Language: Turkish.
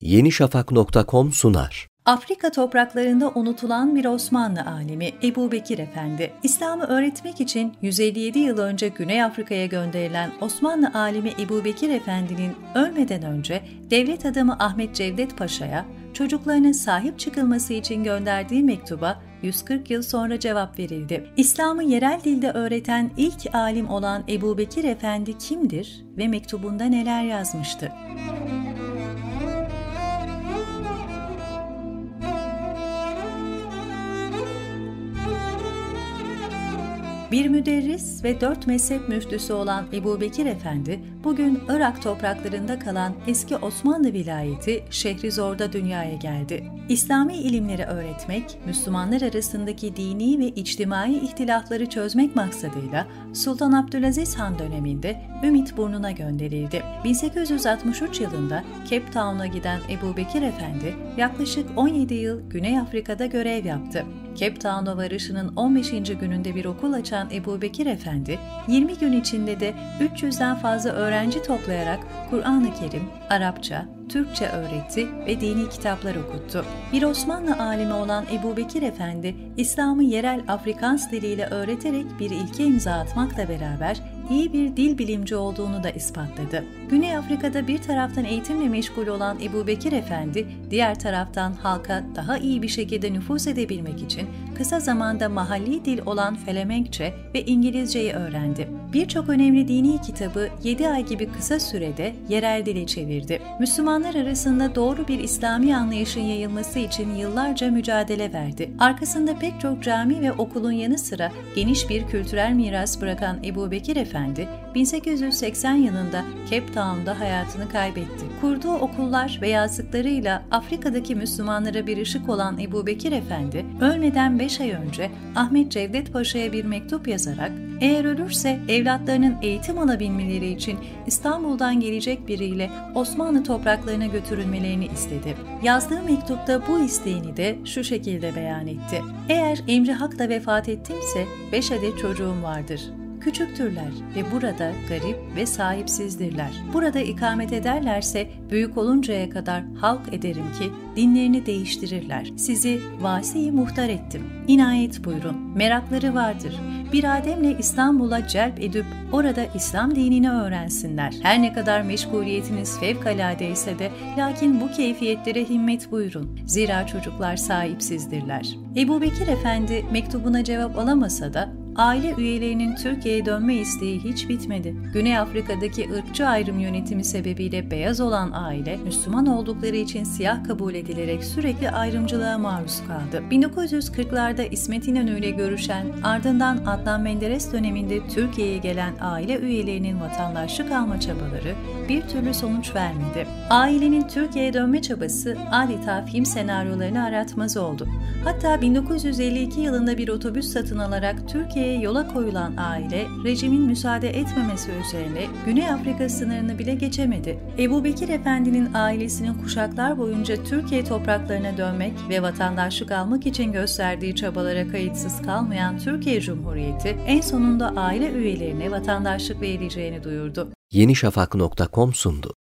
yenişafak.com sunar. Afrika topraklarında unutulan bir Osmanlı alimi Ebu Bekir Efendi, İslam'ı öğretmek için 157 yıl önce Güney Afrika'ya gönderilen Osmanlı alimi Ebu Bekir Efendi'nin ölmeden önce devlet adamı Ahmet Cevdet Paşa'ya çocuklarının sahip çıkılması için gönderdiği mektuba 140 yıl sonra cevap verildi. İslam'ı yerel dilde öğreten ilk alim olan Ebu Bekir Efendi kimdir ve mektubunda neler yazmıştı? Bir müderris ve dört mezhep müftüsü olan Ebu Bekir Efendi, bugün Irak topraklarında kalan eski Osmanlı vilayeti Şehrizor'da dünyaya geldi. İslami ilimleri öğretmek, Müslümanlar arasındaki dini ve içtimai ihtilafları çözmek maksadıyla Sultan Abdülaziz Han döneminde Ümit Burnu'na gönderildi. 1863 yılında Cape Town'a giden Ebu Bekir Efendi yaklaşık 17 yıl Güney Afrika'da görev yaptı. Cape Town'a varışının 15. gününde bir okul açan Ebu Bekir Efendi, 20 gün içinde de 300'den fazla öğrenci toplayarak Kur'an-ı Kerim, Arapça, Türkçe öğretti ve dini kitaplar okuttu. Bir Osmanlı alimi olan Ebu Bekir Efendi, İslam'ı yerel Afrikans diliyle öğreterek bir ilke imza atmakla beraber iyi bir dil bilimci olduğunu da ispatladı. Güney Afrika'da bir taraftan eğitimle meşgul olan Ebu Bekir Efendi, diğer taraftan halka daha iyi bir şekilde nüfus edebilmek için kısa zamanda mahalli dil olan Felemenkçe ve İngilizceyi öğrendi. Birçok önemli dini kitabı 7 ay gibi kısa sürede yerel dile çevirdi. Müslümanlar arasında doğru bir İslami anlayışın yayılması için yıllarca mücadele verdi. Arkasında pek çok cami ve okulun yanı sıra geniş bir kültürel miras bırakan Ebu Bekir Efendi, 1880 yılında Cape Town'da hayatını kaybetti. Kurduğu okullar ve yazdıklarıyla Afrika'daki Müslümanlara bir ışık olan Ebu Bekir Efendi, ölmeden 5 ay önce Ahmet Cevdet Paşa'ya bir mektup yazarak, eğer ölürse evlatlarının eğitim alabilmeleri için İstanbul'dan gelecek biriyle Osmanlı topraklarına götürülmelerini istedi. Yazdığı mektupta bu isteğini de şu şekilde beyan etti. Eğer Emri Hak'la vefat ettimse 5 adet çocuğum vardır küçüktürler ve burada garip ve sahipsizdirler. Burada ikamet ederlerse büyük oluncaya kadar halk ederim ki dinlerini değiştirirler. Sizi vasi muhtar ettim. İnayet buyurun. Merakları vardır. Bir Adem'le İstanbul'a celp edip orada İslam dinini öğrensinler. Her ne kadar meşguliyetiniz fevkalade ise de lakin bu keyfiyetlere himmet buyurun. Zira çocuklar sahipsizdirler. Ebu Bekir Efendi mektubuna cevap alamasa da aile üyelerinin Türkiye'ye dönme isteği hiç bitmedi. Güney Afrika'daki ırkçı ayrım yönetimi sebebiyle beyaz olan aile, Müslüman oldukları için siyah kabul edilerek sürekli ayrımcılığa maruz kaldı. 1940'larda İsmet İnönü ile görüşen, ardından Adnan Menderes döneminde Türkiye'ye gelen aile üyelerinin vatandaşlık alma çabaları bir türlü sonuç vermedi. Ailenin Türkiye'ye dönme çabası adeta film senaryolarını aratmaz oldu. Hatta 1952 yılında bir otobüs satın alarak Türkiye Türkiye'ye yola koyulan aile rejimin müsaade etmemesi üzerine Güney Afrika sınırını bile geçemedi. Ebu Bekir Efendi'nin ailesinin kuşaklar boyunca Türkiye topraklarına dönmek ve vatandaşlık almak için gösterdiği çabalara kayıtsız kalmayan Türkiye Cumhuriyeti en sonunda aile üyelerine vatandaşlık verileceğini duyurdu. yenişafak.com sundu.